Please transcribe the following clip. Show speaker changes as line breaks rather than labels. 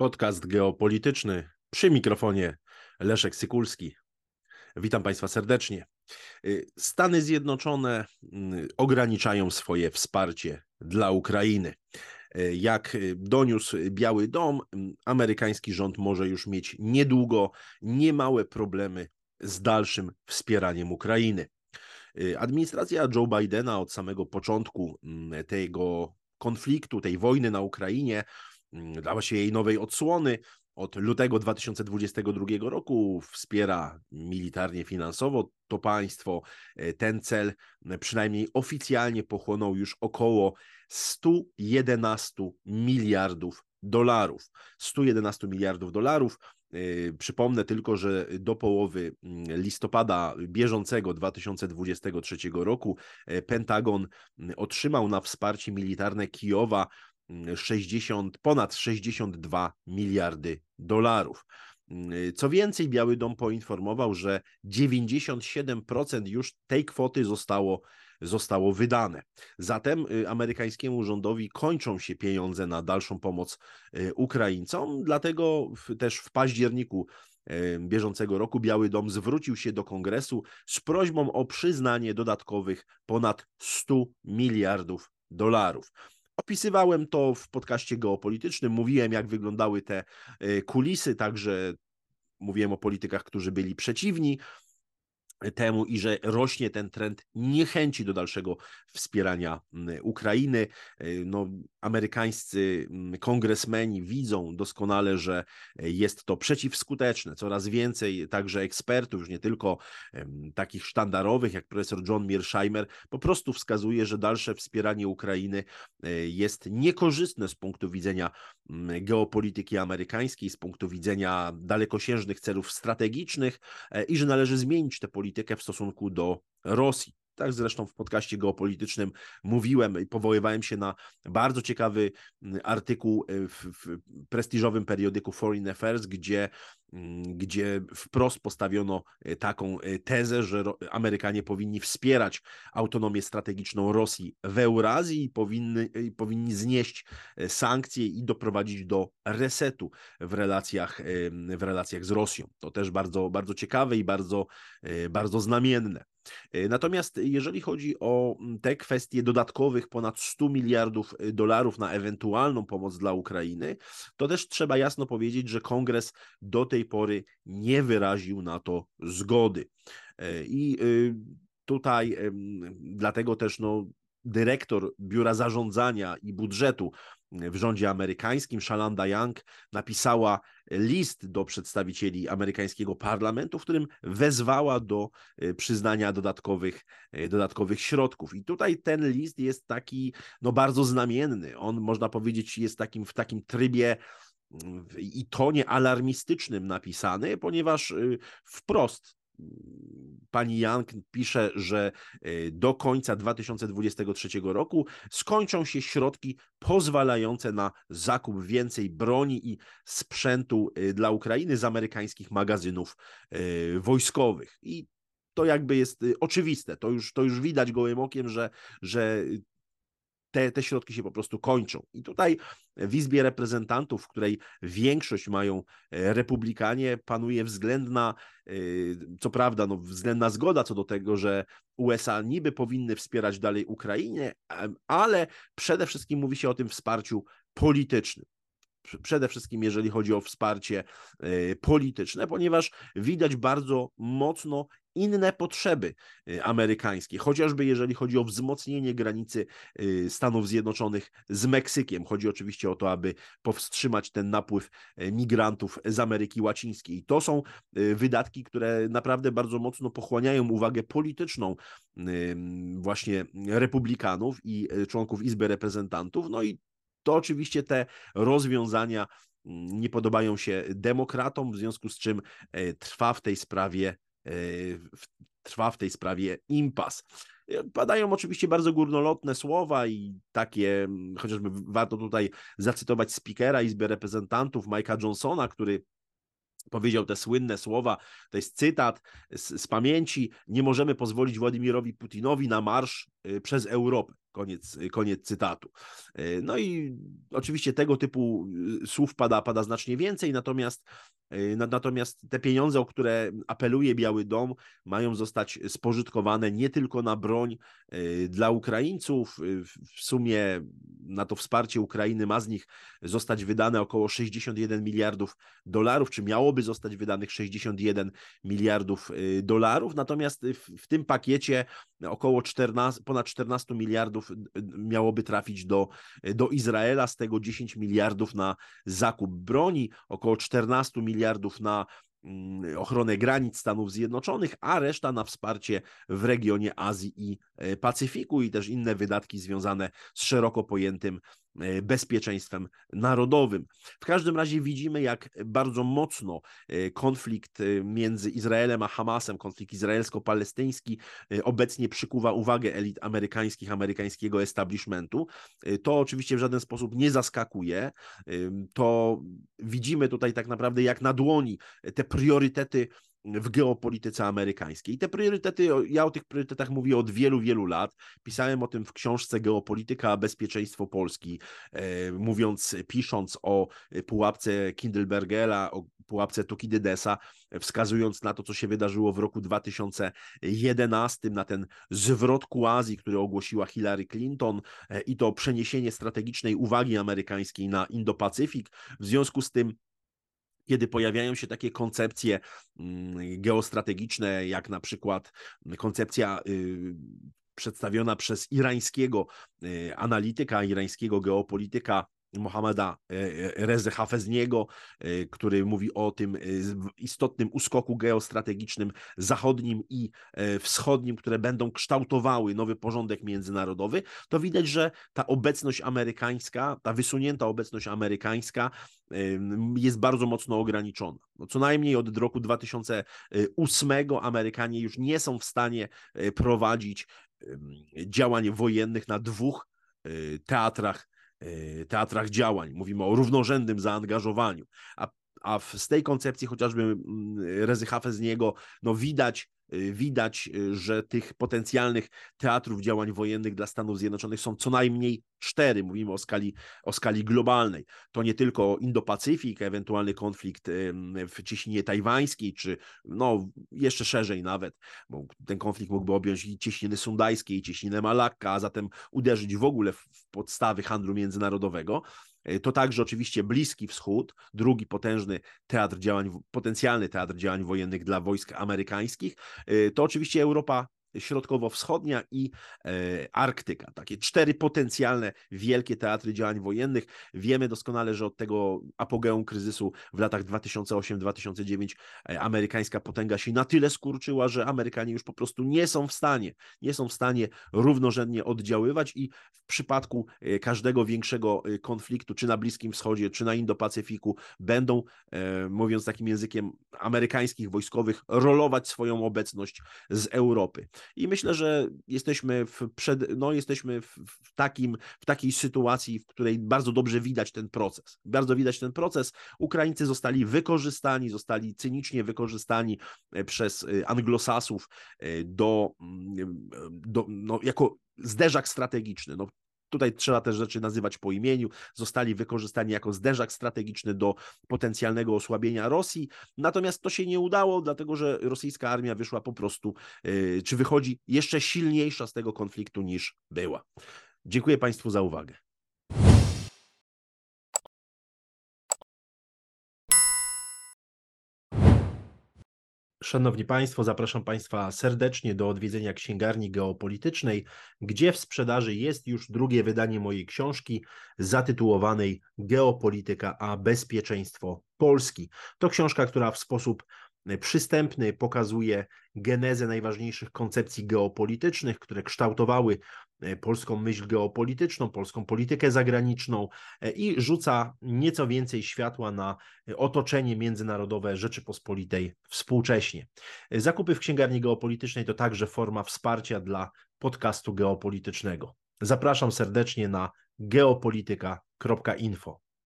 Podcast geopolityczny przy mikrofonie Leszek Sykulski. Witam Państwa serdecznie. Y, Stany Zjednoczone mm, ograniczają swoje wsparcie dla Ukrainy. Y, Jak doniósł Biały Dom, mm, amerykański rząd może już mieć niedługo niemałe problemy z dalszym wspieraniem Ukrainy. Y, Administracja Joe Bidena od samego początku mm, tego konfliktu, tej wojny na Ukrainie, dała się jej nowej odsłony. Od lutego 2022 roku wspiera militarnie, finansowo to państwo. E, ten cel e, przynajmniej oficjalnie pochłonął już około 111 miliardów dolarów. 111 miliardów dolarów. E, przypomnę tylko, że do połowy mm, listopada bieżącego 2023 roku Pentagon mm, otrzymał na wsparcie militarne Kijowa 60, ponad 62 miliardy dolarów. Co więcej, Biały Dom poinformował, że 97% już tej kwoty zostało, zostało wydane. Zatem y, amerykańskiemu rządowi kończą się pieniądze na dalszą pomoc y, Ukraińcom, dlatego też w październiku y, bieżącego roku Biały Dom zwrócił się do kongresu z prośbą o przyznanie dodatkowych ponad 100 miliardów dolarów. Opisywałem to w podcaście geopolitycznym, mówiłem, jak wyglądały te e, kulisy, także mówiłem o politykach, którzy byli przeciwni temu i że rośnie ten trend niechęci do dalszego wspierania Ukrainy. E, no, amerykańscy kongresmeni widzą doskonale, że jest to przeciwskuteczne. Coraz więcej także ekspertów, już nie tylko takich sztandarowych jak profesor John Mearsheimer, po prostu wskazuje, że dalsze wspieranie Ukrainy e, jest niekorzystne z punktu widzenia geopolityki amerykańskiej, z punktu widzenia dalekosiężnych celów strategicznych e, i że należy zmienić tę politykę w stosunku do Rosji. Tak zresztą w podcaście geopolitycznym mówiłem i powoływałem się na bardzo ciekawy mm, artykuł e, w, w prestiżowym periodyku Foreign Affairs, gdzie mm, gdzie wprost postawiono e, taką e, tezę, że Amerykanie powinni wspierać autonomię strategiczną Rosji w Eurazji i powinny, powinni znieść sankcje i doprowadzić do resetu w relacjach, w relacjach z Rosją. To też bardzo, bardzo ciekawe i bardzo, bardzo znamienne. E, natomiast jeżeli chodzi o mm, te kwestie dodatkowych ponad 100 miliardów e, dolarów na ewentualną pomoc dla Ukrainy, to też trzeba jasno powiedzieć, że kongres do tej pory nie wyraził na to zgody. E, I tutaj dlatego też no, dyrektor Biura Zarządzania i Budżetu w rządzie amerykańskim, Shalanda Young, napisała list do przedstawicieli amerykańskiego parlamentu, w którym wezwała do e, przyznania dodatkowych, e, dodatkowych środków. I tutaj ten list jest taki no, bardzo znamienny. On, można powiedzieć, jest takim w takim trybie mm, i tonie alarmistycznym napisany, ponieważ y, wprost pani Young pisze, że e, do końca 2023 roku skończą się środki pozwalające na zakup więcej broni i sprzętu e, dla Ukrainy z amerykańskich magazynów e, wojskowych. I to jakby jest oczywiste, to już, to już widać gołym okiem, że, że te, te środki się po prostu kończą. I tutaj w Izbie Reprezentantów, w której większość mają e, republikanie, panuje względna, e, co prawda, no, względna zgoda co do tego, że USA niby powinny wspierać dalej Ukrainie, ale przede wszystkim mówi się o tym wsparciu politycznym przede wszystkim jeżeli chodzi o wsparcie e, polityczne, ponieważ widać bardzo mocno inne potrzeby y, amerykańskie, chociażby jeżeli chodzi o wzmocnienie granicy y, Stanów Zjednoczonych z Meksykiem. Chodzi oczywiście o to, aby powstrzymać ten napływ y, migrantów z Ameryki Łacińskiej. I to są wydatki, które naprawdę bardzo mocno pochłaniają uwagę polityczną właśnie republikanów i członków Izby Reprezentantów. No i to oczywiście te rozwiązania nie podobają się demokratom, w związku z czym trwa w tej sprawie trwa w tej sprawie impas. E, padają oczywiście bardzo górnolotne słowa i takie, chociażby warto tutaj zacytować speakera Izby Reprezentantów Mike'a Johnsona, który powiedział te słynne słowa, to jest cytat z, z, pamięci, nie możemy pozwolić Władimirowi Putinowi na marsz e, przez Europę. Koniec, koniec cytatu. No i oczywiście tego typu słów pada, pada znacznie więcej, natomiast Natomiast te pieniądze, o które apeluje Biały Dom, mają zostać spożytkowane nie tylko na broń dla Ukraińców. W sumie na to wsparcie Ukrainy ma z nich zostać wydane około 61 miliardów dolarów, czy miałoby zostać wydanych 61 miliardów dolarów. Natomiast w, w tym pakiecie około 14, ponad 14 miliardów miałoby trafić do, do Izraela, z tego 10 miliardów na zakup broni, około 14 miliardów na mm, ochronę granic Stanów Zjednoczonych, a reszta na wsparcie w regionie Azji i e, Pacyfiku i też inne wydatki związane z szeroko pojętym bezpieczeństwem narodowym. W każdym razie widzimy, jak bardzo mocno e, konflikt e, między Izraelem a Hamasem, konflikt izraelsko-palestyński obecnie przykuwa uwagę elit amerykańskich, amerykańskiego establishmentu. To oczywiście w żaden sposób nie zaskakuje. To widzimy tutaj tak naprawdę jak na dłoni te priorytety w geopolityce amerykańskiej. I te priorytety, ja o tych priorytetach mówię od wielu, wielu lat. Pisałem o tym w książce Geopolityka bezpieczeństwo Polski, e, mówiąc, pisząc o pułapce Kindlebergera, o pułapce Tukidydesa, wskazując na to, co się wydarzyło w roku 2011, na ten zwrot ku Azji, który ogłosiła Hillary Clinton e, i to przeniesienie strategicznej uwagi amerykańskiej na Indo-Pacyfik. W związku z tym kiedy pojawiają się takie koncepcje mm, geostrategiczne, jak na przykład koncepcja y, przedstawiona przez irańskiego y, analityka, irańskiego geopolityka Mohameda e, e, Reze Hafezniego, e, który mówi o tym istotnym uskoku geostrategicznym zachodnim i wschodnim, które będą kształtowały nowy porządek międzynarodowy, to widać, że ta obecność amerykańska, ta wysunięta obecność amerykańska jest bardzo mocno ograniczona. No, co najmniej od roku 2008 Amerykanie już nie są w stanie prowadzić działań wojennych na dwóch teatrach teatrach działań. Mówimy o równorzędnym zaangażowaniu. A, a z tej koncepcji chociażby mm, Rezy z niego no widać Y, widać, y, że tych potencjalnych teatrów działań wojennych dla Stanów Zjednoczonych są co najmniej cztery. Mówimy o skali, o skali globalnej. To nie tylko Indo-Pacyfik, ewentualny konflikt w cieśninie tajwańskiej, czy no, jeszcze szerzej nawet, bo ten konflikt mógłby objąć i cieśniny sundajskie, i cieśninę Malakka, a zatem uderzyć w ogóle w podstawy handlu międzynarodowego. E, to także oczywiście Bliski Wschód, drugi potężny teatr działań, potencjalny teatr działań wojennych dla wojsk amerykańskich. E, to oczywiście Europa środkowo-wschodnia i e, Arktyka. Takie cztery potencjalne wielkie teatry działań wojennych. Wiemy doskonale, że od tego apogeum kryzysu w latach 2008-2009 e, amerykańska potęga się na tyle skurczyła, że Amerykanie już po prostu nie są w stanie, nie są w stanie równorzędnie oddziaływać i w przypadku e, każdego większego konfliktu, czy na Bliskim Wschodzie, czy na Indo-Pacyfiku, będą, mówiąc takim językiem amerykańskich wojskowych, rolować swoją obecność z Europy. I myślę, że jesteśmy w, przed, no jesteśmy w, takim, w takiej sytuacji, w której bardzo dobrze widać ten proces. Bardzo widać ten proces. Ukraińcy zostali wykorzystani, zostali cynicznie wykorzystani e, przez e, anglosasów e, do, mm, do no, jako zderzak strategiczny. No, Tutaj trzeba te rzeczy nazywać po imieniu. Zostali wykorzystani jako zderzak strategiczny do potencjalnego osłabienia Rosji. Natomiast to się nie udało, dlatego że rosyjska armia wyszła po prostu, yy, czy wychodzi jeszcze silniejsza z tego konfliktu niż była. Dziękuję Państwu za uwagę. Szanowni Państwo, zapraszam Państwa serdecznie do odwiedzenia księgarni geopolitycznej, gdzie w sprzedaży jest już drugie wydanie mojej książki zatytułowanej Geopolityka a bezpieczeństwo Polski. To książka, która w sposób przystępny pokazuje genezę najważniejszych koncepcji geopolitycznych, które kształtowały e, polską myśl geopolityczną, polską politykę zagraniczną e, i rzuca nieco więcej światła na e, otoczenie międzynarodowe Rzeczypospolitej współcześnie. Zakupy w księgarni geopolitycznej to także forma wsparcia dla podcastu geopolitycznego. Zapraszam serdecznie na geopolityka.info.